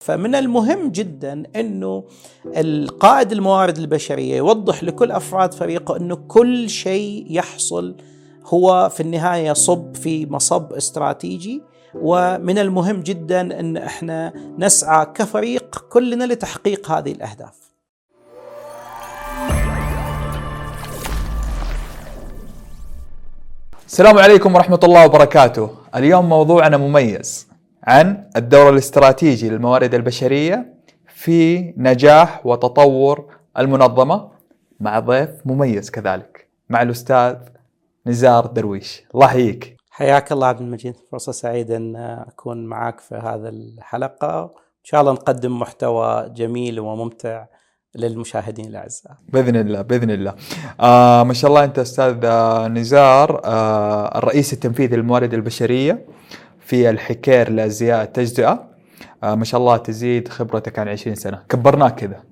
فمن المهم جدا إنه القائد الموارد البشرية يوضح لكل أفراد فريقه إنه كل شيء يحصل هو في النهاية يصب في مصب استراتيجي. ومن المهم جدا إن إحنا نسعى كفريق كلنا لتحقيق هذه الأهداف. السلام عليكم ورحمة الله وبركاته، اليوم موضوعنا مميز. عن الدور الاستراتيجي للموارد البشرية في نجاح وتطور المنظمة مع ضيف مميز كذلك مع الأستاذ نزار درويش. الله يحييك. حياك الله عبد المجيد. فرصة سعيدة أن أكون معك في هذا الحلقة. إن شاء الله نقدم محتوى جميل وممتع للمشاهدين الأعزاء. بإذن الله بإذن الله. آه ما شاء الله أنت أستاذ نزار آه الرئيس التنفيذي للموارد البشرية. في الحكير لأزياء التجزئة. آه ما شاء الله تزيد خبرتك عن 20 سنة. كبرناك كذا.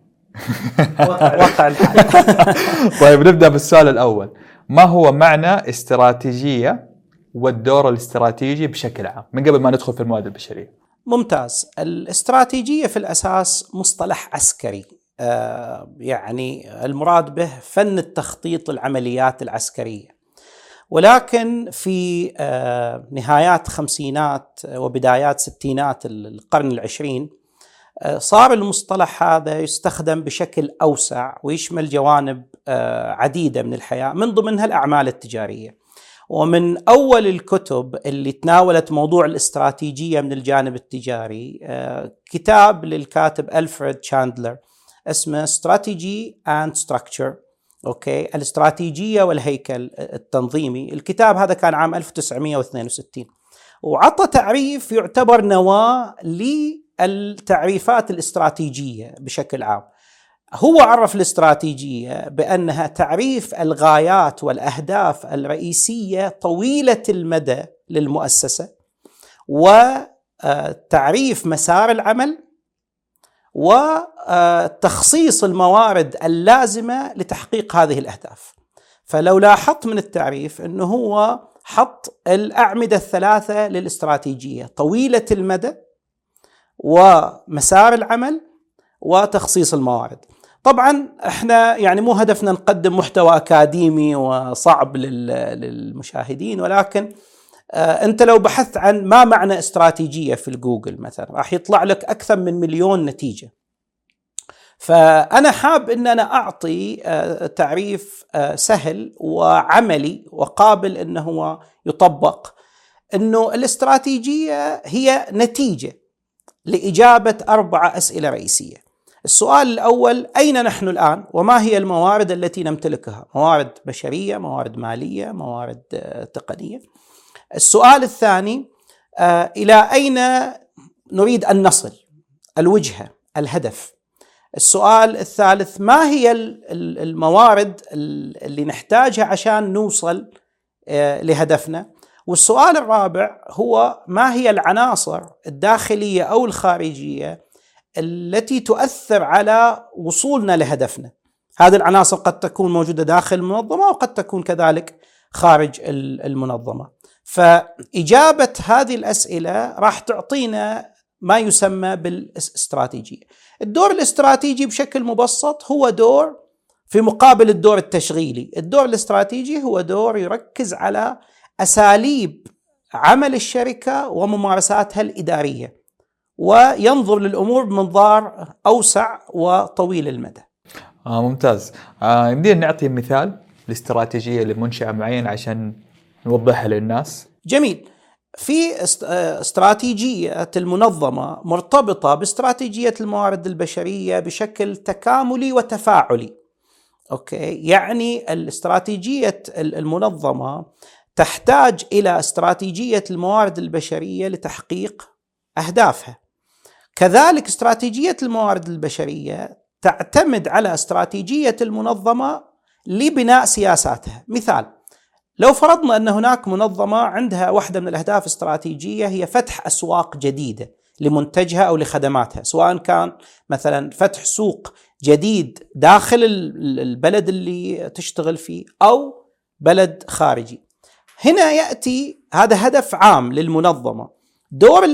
واقع طيب نبدأ بالسؤال الأول. ما هو معنى استراتيجية والدور الاستراتيجي بشكل عام؟ من قبل ما ندخل في الموارد البشرية. ممتاز. الاستراتيجية في الأساس مصطلح عسكري. آه يعني المراد به فن التخطيط للعمليات العسكرية. ولكن في آه، نهايات خمسينات وبدايات ستينات القرن العشرين آه، صار المصطلح هذا يستخدم بشكل أوسع ويشمل جوانب آه، عديدة من الحياة من ضمنها الأعمال التجارية. ومن أول الكتب اللي تناولت موضوع الاستراتيجية من الجانب التجاري كتاب للكاتب ألفريد شاندلر اسمه Strategy and Structure أوكي؟ الاستراتيجية والهيكل التنظيمي. الكتاب هذا كان عام 1962 وعطى تعريف يعتبر نواة للتعريفات الاستراتيجية بشكل عام. هو عرف الاستراتيجية بأنها تعريف الغايات والأهداف الرئيسية طويلة المدى للمؤسسة وتعريف مسار العمل وتخصيص الموارد اللازمة لتحقيق هذه الأهداف. فلو لاحظت من التعريف إنه هو حط الأعمدة الثلاثة للاستراتيجية طويلة المدى ومسار العمل وتخصيص الموارد. طبعا إحنا يعني مو هدفنا نقدم محتوى أكاديمي وصعب للمشاهدين ولكن أنت لو بحثت عن ما معنى استراتيجية في الجوجل مثلا راح يطلع لك أكثر من مليون نتيجة فأنا حاب إن أنا أعطي آه، تعريف آه، سهل وعملي وقابل انه هو يطبق إنه الاستراتيجية هي نتيجة لإجابة أربع أسئلة رئيسية. السؤال الأول أين نحن الآن وما هي الموارد التي نمتلكها؟ موارد بشرية، موارد مالية، موارد تقنية. السؤال الثاني آه، إلى أين نريد أن نصل؟ الوجهة، الهدف. السؤال الثالث ما هي الموارد اللي نحتاجها عشان نوصل آه، لهدفنا؟ والسؤال الرابع هو ما هي العناصر الداخلية أو الخارجية التي تؤثر على وصولنا لهدفنا؟ هذه العناصر قد تكون موجودة داخل المنظمة وقد تكون كذلك خارج المنظمة. فإجابة هذه الأسئلة راح تعطينا ما يسمى بالاستراتيجية. الدور الاستراتيجي بشكل مبسط هو دور في مقابل الدور التشغيلي. الدور الاستراتيجي هو دور يركز على أساليب عمل الشركة وممارساتها الإدارية وينظر للأمور بمنظار أوسع وطويل المدى. آه ممتاز. آه يمدينا نعطي مثال لاستراتيجية لمنشأة معينة عشان نوضحها للناس. جميل. في استراتيجية المنظمة مرتبطة باستراتيجية الموارد البشرية بشكل تكاملي وتفاعلي. أوكي؟ يعني الاستراتيجية المنظمة تحتاج إلى استراتيجية الموارد البشرية لتحقيق أهدافها. كذلك استراتيجية الموارد البشرية تعتمد على استراتيجية المنظمة لبناء سياساتها. مثال لو فرضنا أن هناك منظمة عندها واحدة من الأهداف الاستراتيجيه هي فتح أسواق جديدة لمنتجها أو لخدماتها، سواء كان مثلا فتح سوق جديد داخل البلد اللي تشتغل فيه أو بلد خارجي. هنا يأتي هذا هدف عام للمنظمة دور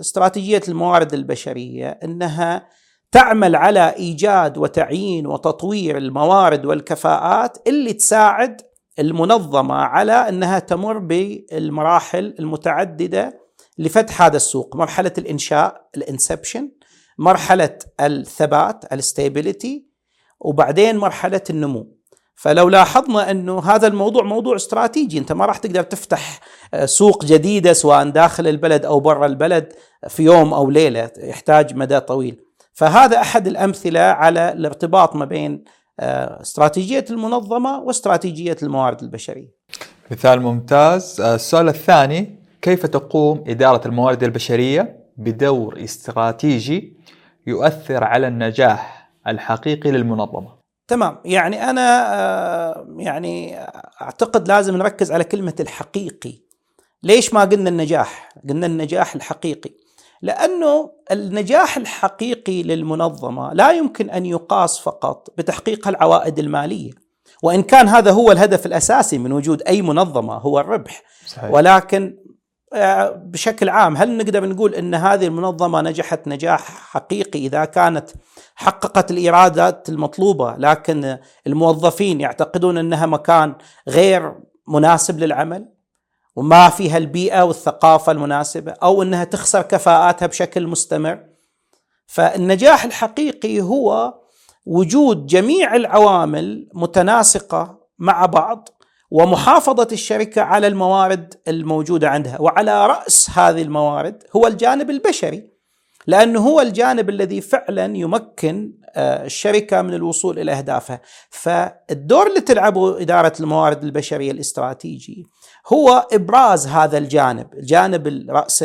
استراتيجيه الموارد البشرية أنها تعمل على إيجاد وتعيين وتطوير الموارد والكفاءات اللي تساعد المنظمة على أنها تمر بالمراحل المتعددة لفتح هذا السوق، مرحلة الإنشاء ال inception، مرحلة الثبات ال stability وبعدين مرحلة النمو. فلو لاحظنا أنه هذا الموضوع موضوع استراتيجي، أنت ما راح تقدر تفتح آه، سوق جديدة سواء داخل البلد أو برا البلد في يوم أو ليلة، يحتاج مدى طويل. فهذا أحد الأمثلة على الارتباط ما بين آه، استراتيجية المنظمة واستراتيجية الموارد البشرية. مثال ممتاز، آه، السؤال الثاني كيف تقوم إدارة الموارد البشرية بدور استراتيجي يؤثر على النجاح الحقيقي للمنظمة؟ تمام. يعني أنا آه، يعني أعتقد لازم نركز على كلمة الحقيقي. ليش ما قلنا النجاح؟ قلنا النجاح الحقيقي. لأنه النجاح الحقيقي للمنظمة لا يمكن أن يقاس فقط بتحقيق العوائد المالية وإن كان هذا هو الهدف الأساسي من وجود أي منظمة هو الربح صحيح. ولكن آه، بشكل عام هل نقدر نقول إن هذه المنظمة نجحت نجاح حقيقي إذا كانت حققت الإيرادات المطلوبة لكن الموظفين يعتقدون إنها مكان غير مناسب للعمل وما فيها البيئة والثقافة المناسبة أو إنها تخسر كفاءاتها بشكل مستمر. فالنجاح الحقيقي هو وجود جميع العوامل متناسقة مع بعض ومحافظة الشركة على الموارد الموجودة عندها. وعلى رأس هذه الموارد هو الجانب البشري لأنه هو الجانب الذي فعلا يمكن آه، الشركة من الوصول إلى أهدافها. فالدور اللي تلعبه إدارة الموارد البشرية الاستراتيجي هو إبراز هذا الجانب جانب رأس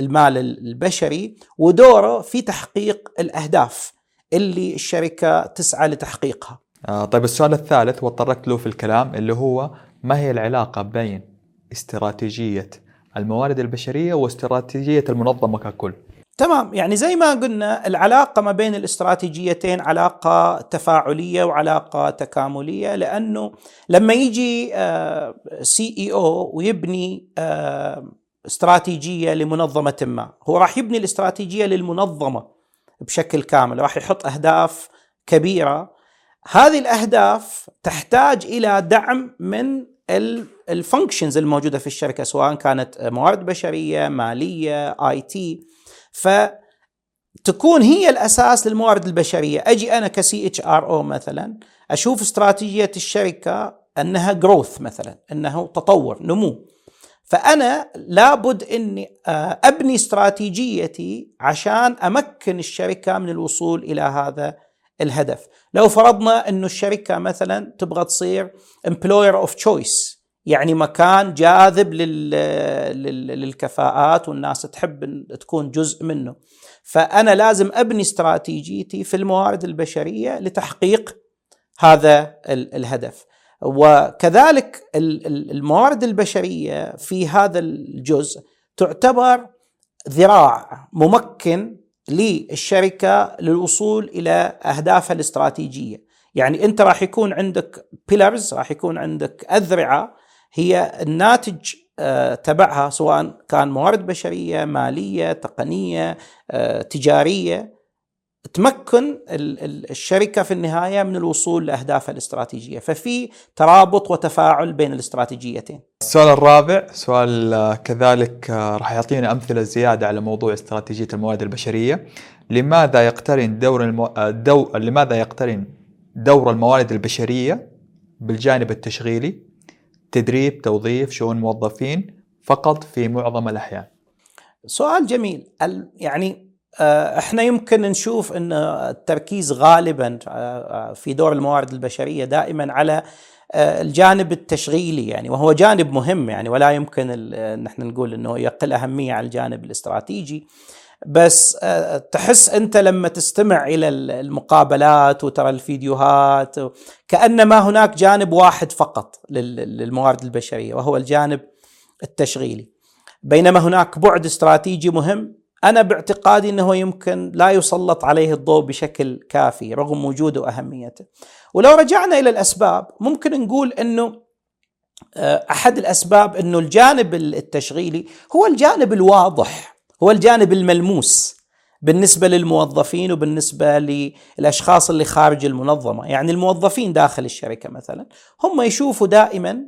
المال البشري ودوره في تحقيق الأهداف اللي الشركة تسعى لتحقيقها. آه طيب السؤال الثالث وطرقت له في الكلام اللي هو ما هي العلاقة بين استراتيجية الموارد البشرية واستراتيجية المنظمة ككل؟ تمام. يعني زي ما قلنا العلاقة ما بين الاستراتيجيتين علاقة تفاعلية وعلاقة تكاملية لأنه لما يجي CEO ويبني آه، استراتيجية لمنظمة ما هو راح يبني الاستراتيجية للمنظمة بشكل كامل راح يحط أهداف كبيرة. هذه الأهداف تحتاج إلى دعم من ال functions الموجودة في الشركة سواء كانت موارد بشرية مالية IT فتكون هي الأساس للموارد البشرية، أجي أنا ك CHR أو مثلا أشوف استراتيجية الشركة أنها growth مثلا، أنه تطور نمو. فأنا لابد إني آه، أبني استراتيجيتي عشان أمكن الشركة من الوصول إلى هذا الهدف. لو فرضنا إنه الشركة مثلا تبغى تصير employer of choice يعني مكان جاذب للكفاءات والناس تحب تكون جزء منه. فأنا لازم أبني استراتيجيتي في الموارد البشرية لتحقيق هذا الهدف. وكذلك الموارد البشرية في هذا الجزء تعتبر ذراع ممكن للشركة للوصول إلى أهدافها الاستراتيجية. يعني أنت راح يكون عندك بيلرز راح يكون عندك أذرعة هي الناتج آه، تبعها سواء كان موارد بشرية، مالية، تقنية، آه، تجارية تمكن الشركة في النهاية من الوصول لاهدافها الاستراتيجية، ففي ترابط وتفاعل بين الاستراتيجيتين. السؤال الرابع سؤال آه، كذلك راح يعطينا أمثلة زيادة على موضوع استراتيجية الموارد البشرية. لماذا يقترن دور المو... دو... لماذا يقترن دور الموارد البشرية بالجانب التشغيلي تدريب توظيف شؤون موظفين فقط في معظم الأحيان. سؤال جميل. يعني آه، إحنا يمكن نشوف إن التركيز غالبا آه، آه، في دور الموارد البشرية دائما على الجانب التشغيلي يعني وهو جانب مهم يعني ولا يمكن نحن نقول إنه يقل أهمية على الجانب الاستراتيجي. بس آه، تحس أنت لما تستمع إلى المقابلات وترى الفيديوهات كأنما هناك جانب واحد فقط للموارد البشرية وهو الجانب التشغيلي. بينما هناك بعد استراتيجي مهم أنا باعتقادي إنه يمكن لا يسلط عليه الضوء بشكل كافي رغم وجوده وأهميته. ولو رجعنا إلى الأسباب ممكن نقول إنه أحد الأسباب إنه الجانب التشغيلي هو الجانب الواضح هو الجانب الملموس بالنسبة للموظفين وبالنسبة للأشخاص اللي خارج المنظمة، يعني الموظفين داخل الشركة مثلا هم يشوفوا دائما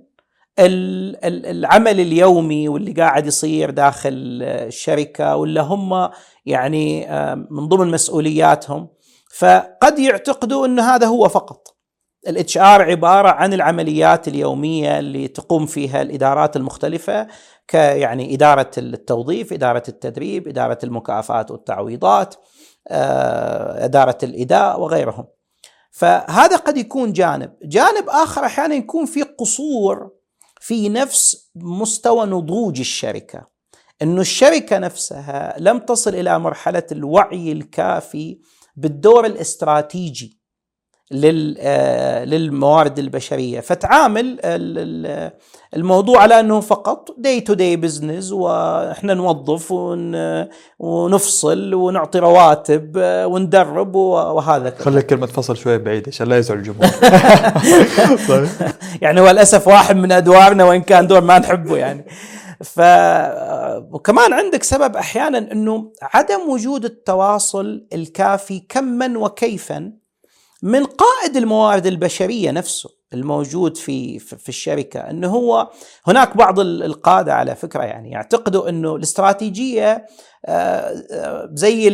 العمل اليومي واللي قاعد يصير داخل الشركة ولا هم يعني من ضمن مسؤولياتهم. فقد يعتقدوا إنه هذا هو فقط. الإتش آر عبارة عن العمليات اليومية اللي تقوم فيها الإدارات المختلفة كيعني إدارة التوظيف، إدارة التدريب، إدارة المكافآت والتعويضات، آه، إدارة الإداء وغيرهم. فهذا قد يكون جانب، جانب آخر أحيانا يكون في قصور في نفس مستوى نضوج الشركة. إنه الشركة نفسها لم تصل إلى مرحلة الوعي الكافي بالدور الاستراتيجي للموارد البشرية. فتعامل الموضوع على أنه فقط day to day business وإحنا نوظف ونفصل ونعطي رواتب آه، وندرب وهذا خلي كلمه فصل شوية بعيده عشان لا يزعل الجمهور. يعني هو للأسف واحد من أدوارنا وإن كان دور ما نحبه يعني. ف وكمان عندك سبب أحيانا إنه عدم وجود التواصل الكافي كما وكيفا من قائد الموارد البشرية نفسه الموجود في في الشركة إنه هو هناك بعض القادة على فكرة يعني يعتقدوا إنه الاستراتيجية آه، آه، زي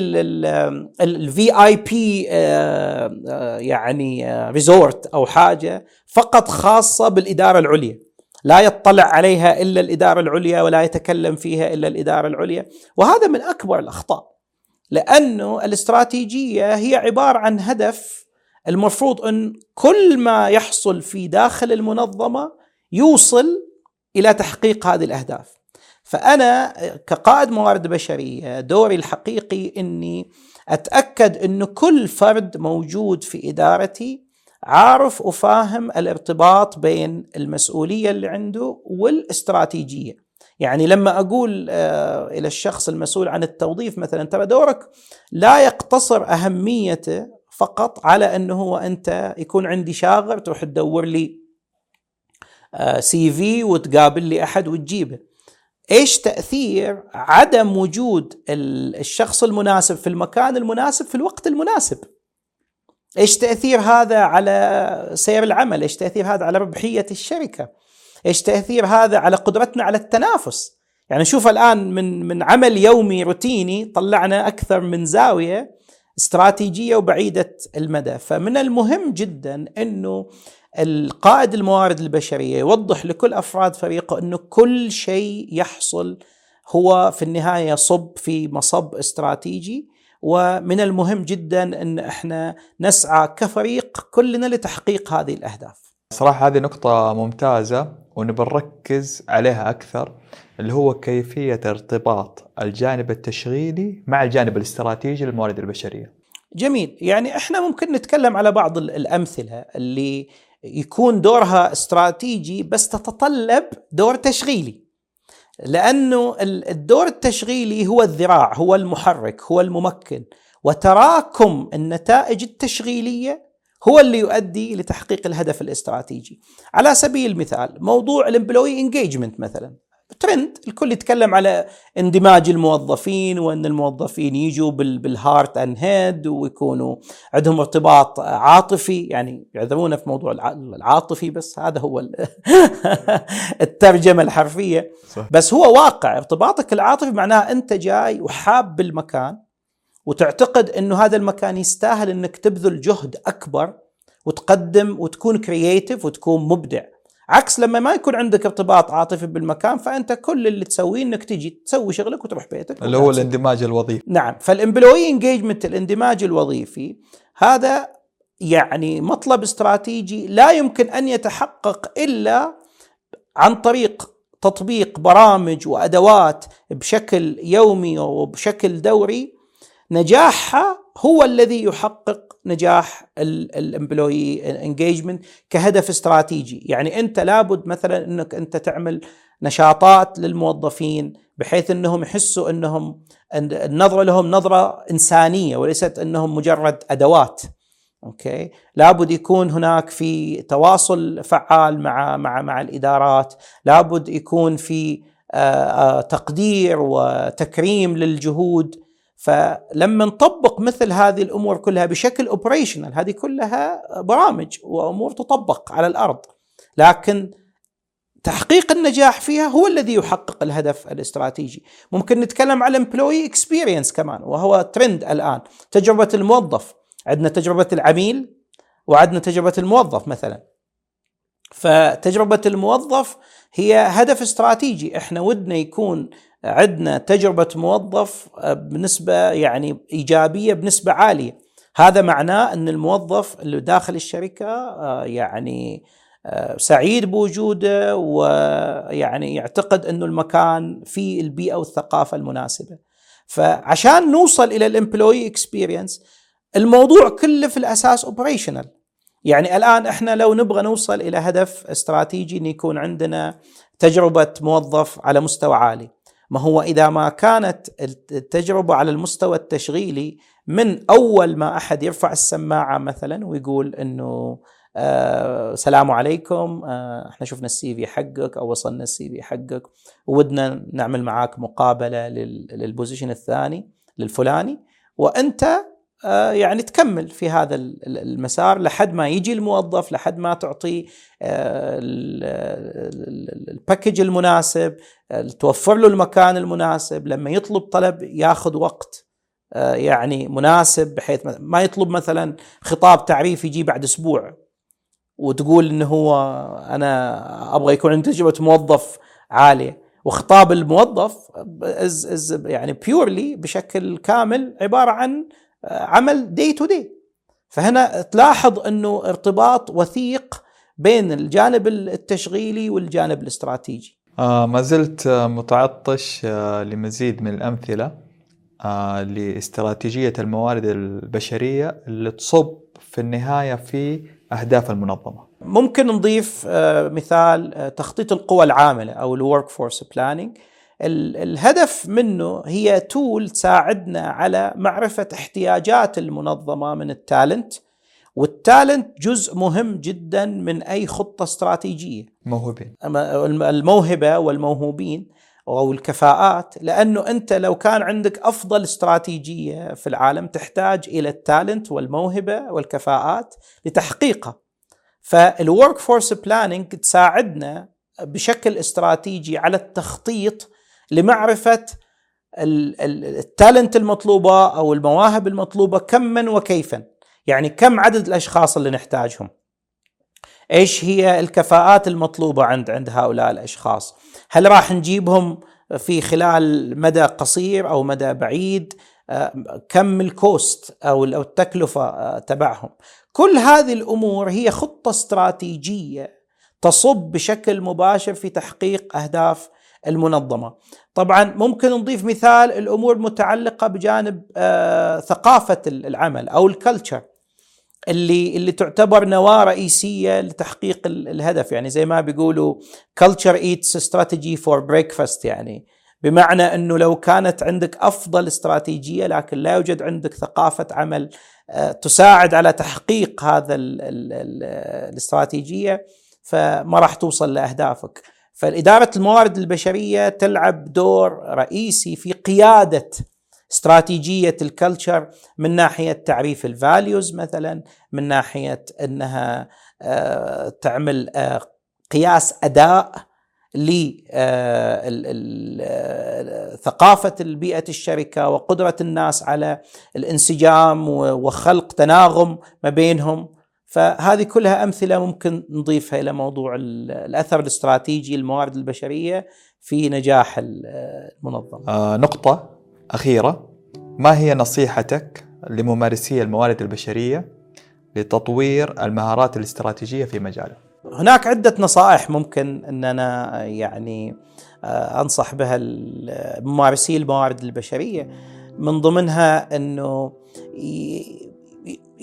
ال VIP يعني resort أو حاجة فقط خاصة بالإدارة العليا. لا يطلع عليها إلا الإدارة العليا ولا يتكلم فيها إلا الإدارة العليا. وهذا من أكبر الأخطاء لأنه الاستراتيجية هي عبارة عن هدف المفروض أن كل ما يحصل في داخل المنظمة يوصل إلى تحقيق هذه الأهداف. فأنا كقائد موارد بشرية دوري الحقيقي إني أتأكد انه كل فرد موجود في إدارتي عارف وفاهم الارتباط بين المسؤولية اللي عنده والاستراتيجية. يعني لما أقول آه، إلى الشخص المسؤول عن التوظيف مثلا ترى دورك لا يقتصر أهميته فقط على أنه هو أنت يكون عندي شاغر تروح تدور لي سي آه، في وتقابل لي أحد وتجيبه. إيش تأثير عدم وجود الشخص المناسب في المكان المناسب في الوقت المناسب؟ إيش تأثير هذا على سير العمل؟ إيش تأثير هذا على ربحية الشركة؟ إيش تأثير هذا على قدرتنا على التنافس؟ يعني شوف الآن من من عمل يومي روتيني طلعنا أكثر من زاوية استراتيجية وبعيدة المدى. فمن المهم جدا إنه القائد الموارد البشرية يوضح لكل أفراد فريقه إنه كل شيء يحصل هو في النهاية يصب في مصب استراتيجي. ومن المهم جدا إن إحنا نسعى كفريق كلنا لتحقيق هذه الأهداف. صراحة هذه نقطة ممتازة. ونبي عليها أكثر اللي هو كيفية ارتباط الجانب التشغيلي مع الجانب الاستراتيجي للموارد البشرية. جميل. يعني إحنا ممكن نتكلم على بعض الأمثلة اللي يكون دورها استراتيجي بس تتطلب دور تشغيلي. لأنه الدور التشغيلي هو الذراع هو المحرك هو الممكن. وتراكم النتائج التشغيلية هو اللي يؤدي لتحقيق الهدف الاستراتيجي. على سبيل المثال موضوع ال employee engagement مثلا. ترند الكل يتكلم على اندماج الموظفين وأن الموظفين يجوا بال heart and head ويكونوا عندهم ارتباط عاطفي يعني يعذرونا في موضوع العاطفي بس هذا هو الترجمة الحرفية. صح. بس هو واقع ارتباطك العاطفي معناه أنت جاي وحاب بالمكان وتعتقد إنه هذا المكان يستاهل إنك تبذل جهد أكبر وتقدم وتكون creative وتكون مبدع. عكس لما ما يكون عندك ارتباط عاطفي بالمكان فأنت كل اللي تسويه إنك تجي تسوي شغلك وتروح بيتك اللي هو الاندماج الوظيفي. نعم. فال employee engagement الاندماج الوظيفي هذا يعني مطلب استراتيجي لا يمكن أن يتحقق إلا عن طريق تطبيق برامج وأدوات بشكل يومي وبشكل دوري نجاحها هو الذي يحقق نجاح ال employee engagement كهدف استراتيجي. يعني أنت لابد مثلا أنك أنت تعمل نشاطات للموظفين بحيث أنهم يحسوا أنهم النظرة لهم نظرة إنسانية وليست أنهم مجرد أدوات. okay؟ لابد يكون هناك في تواصل فعال مع مع مع الإدارات. لابد يكون في تقدير وتكريم للجهود فلما نطبق مثل هذه الأمور كلها بشكل operational هذه كلها برامج وأمور تطبق على الأرض. لكن تحقيق النجاح فيها هو الذي يحقق الهدف الاستراتيجي. ممكن نتكلم على employee experience كمان وهو ترند الآن. تجربة الموظف. عندنا تجربة العميل وعندنا تجربة الموظف مثلا. فتجربة الموظف هي هدف استراتيجي. إحنا ودنا يكون عندنا تجربة موظف بنسبة يعني إيجابية بنسبة عالية هذا معناه إن الموظف اللي داخل الشركة آه، يعني آه، سعيد بوجوده ويعني يعتقد إنه المكان فيه البيئة والثقافة المناسبة. فعشان نوصل إلى ال employee experience الموضوع كله في الأساس operational. يعني الآن إحنا لو نبغى نوصل إلى هدف استراتيجي إن يكون عندنا تجربة موظف على مستوى عالي. ما هو إذا ما كانت التجربه على المستوى التشغيلي من أول ما أحد يرفع السماعة مثلا ويقول إنه آه السلام عليكم آه إحنا شفنا ال CV حقك أو وصلنا ال CV حقك ودنا نعمل معاك مقابلة لل position الثاني للفلاني وأنت يعني تكمل في هذا المسار لحد ما يجي الموظف لحد ما تعطيه آه، ال package المناسب آه، توفر له المكان المناسب. لما يطلب طلب ياخذ وقت آه، يعني مناسب بحيث ما يطلب مثلا خطاب تعريف يجي بعد أسبوع وتقول إنه هو أنا أبغى يكون عندي تجربة موظف عالية. وخطاب الموظف يعني purely بشكل كامل عبارة عن عمل day to day فهنا تلاحظ إنه ارتباط وثيق بين الجانب التشغيلي والجانب الاستراتيجي. آه ما زلت متعطش آه لمزيد من الأمثلة آه لاستراتيجية الموارد البشرية اللي تصب في النهاية في أهداف المنظمة. ممكن نضيف آه مثال آه تخطيط القوى العاملة أو ال workforce planning الهدف منه هي tool تساعدنا على معرفة احتياجات المنظمة من ال talent وال talent جزء مهم جدا من أي خطة استراتيجية. موهوبين. الموهبة والموهوبين أو الكفاءات لأنه أنت لو كان عندك أفضل استراتيجية في العالم تحتاج إلى ال talent والموهبة والكفاءات لتحقيقها. فال workforce planning تساعدنا بشكل استراتيجي على التخطيط لمعرفة ال talent المطلوبة أو المواهب المطلوبة كما وكيفا. يعني كم عدد الأشخاص اللي نحتاجهم؟ إيش هي الكفاءات المطلوبة عند عند هؤلاء الأشخاص؟ هل راح نجيبهم في خلال مدى قصير أو مدى بعيد؟ آه، كم ال cost أو التكلفة آه، تبعهم؟ كل هذه الأمور هي خطة استراتيجية تصب بشكل مباشر في تحقيق أهداف المنظمة. طبعا ممكن نضيف مثال الأمور المتعلقة بجانب آه ثقافة العمل أو ال culture اللي اللي تعتبر نواه رئيسية لتحقيق الهدف يعني زي ما بيقولوا culture eats strategy for breakfast يعني بمعنى إنه لو كانت عندك أفضل استراتيجية لكن لا يوجد عندك ثقافة عمل آه، تساعد على تحقيق هذا الاستراتيجية فما راح توصل لأهدافك. فإدارة الموارد البشرية تلعب دور رئيسي في قيادة استراتيجية ال culture من ناحية تعريف ال values مثلا من ناحية أنها آه، تعمل آه، قياس أداء لثقافة آه، بيئة الشركة وقدرة الناس على الانسجام وخلق تناغم ما بينهم. فهذه كلها أمثلة ممكن نضيفها إلى موضوع الأثر الاستراتيجي للموارد البشرية في نجاح المنظمة. آه نقطة أخيرة ما هي نصيحتك لممارسي الموارد البشرية لتطوير المهارات الاستراتيجية في مجاله؟ هناك عدة نصائح ممكن ان أنا يعني آه، أنصح بها ممارسي الموارد البشرية من ضمنها إنه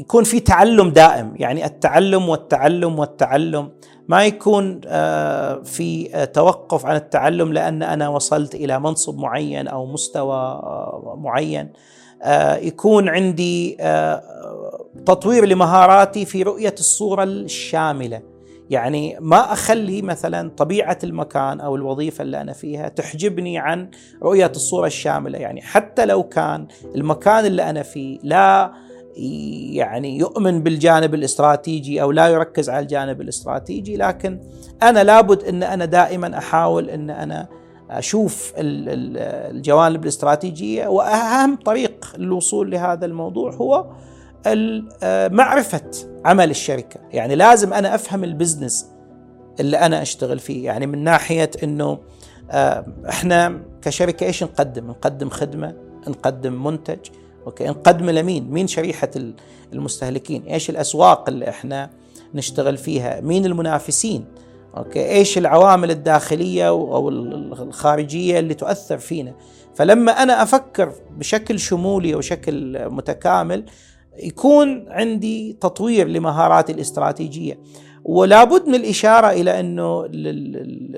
يكون في تعلم دائم يعني التعلم والتعلم والتعلم. ما يكون آه، في آه، توقف عن التعلم لأن أنا وصلت إلى منصب معين أو مستوى آه، معين. يكون عندي تطوير لمهاراتي في رؤية الصورة الشاملة. يعني ما أخلي مثلا طبيعة المكان أو الوظيفة اللي أنا فيها تحجبني عن رؤية الصورة الشاملة. يعني حتى لو كان المكان اللي أنا فيه لا يعني يؤمن بالجانب الاستراتيجي أو لا يركز على الجانب الاستراتيجي لكن أنا لابد إن أنا دائما أحاول إن أنا أشوف الجوانب الاستراتيجية وأهم طريق للوصول لهذا الموضوع هو معرفه عمل الشركة، يعني لازم أنا أفهم البزنس اللي أنا أشتغل فيه، يعني من ناحية إنه آه، إحنا كشركة إيش نقدم؟ نقدم خدمة، نقدم منتج، okay، نقدم لمين؟ مين شريحة المستهلكين؟ إيش الأسواق اللي إحنا نشتغل فيها؟ مين المنافسين؟ okay إيش العوامل الداخلية أو الخارجية اللي تؤثر فينا فلما أنا أفكر بشكل شمولي وشكل متكامل يكون عندي تطوير لمهاراتي الاستراتيجية ولا بد من الإشارة إلى أنه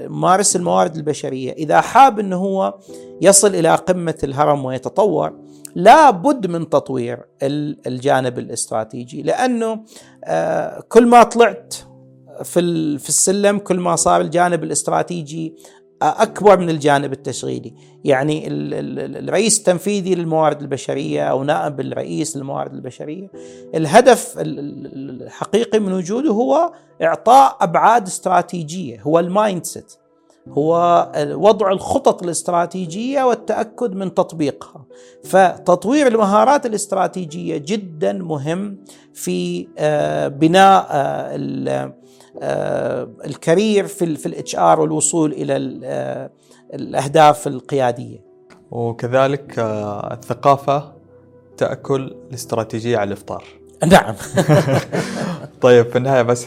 ممارس الموارد البشرية إذا حاب أنه هو يصل إلى قمة الهرم ويتطور لا بد من تطوير الجانب الاستراتيجي لأنه آه، كل ما طلعت في في السلم كل ما صار الجانب الاستراتيجي أكبر من الجانب التشغيلي، يعني الرئيس التنفيذي للموارد البشرية أو نائب الرئيس للموارد البشرية، الهدف الحقيقي من وجوده هو إعطاء أبعاد استراتيجية، هو ال mindset. هو وضع الخطط الاستراتيجية والتأكد من تطبيقها. فتطوير المهارات الاستراتيجية جدا مهم في آه، بناء آه، آه، ال career في في ال HR والوصول إلى الأهداف القيادية. وكذلك الثقافة تأكل الاستراتيجية على الإفطار. نعم. طيب في النهاية بس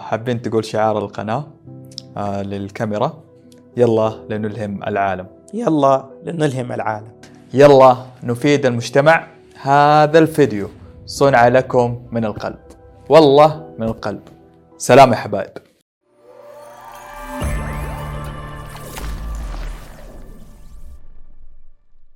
حابين تقول شعار القناة للكاميرا. يلا لنلهم العالم. يلا لنلهم العالم. يلا نفيد المجتمع. هذا الفيديو صنع لكم من القلب. والله من القلب. سلام يا حبايب.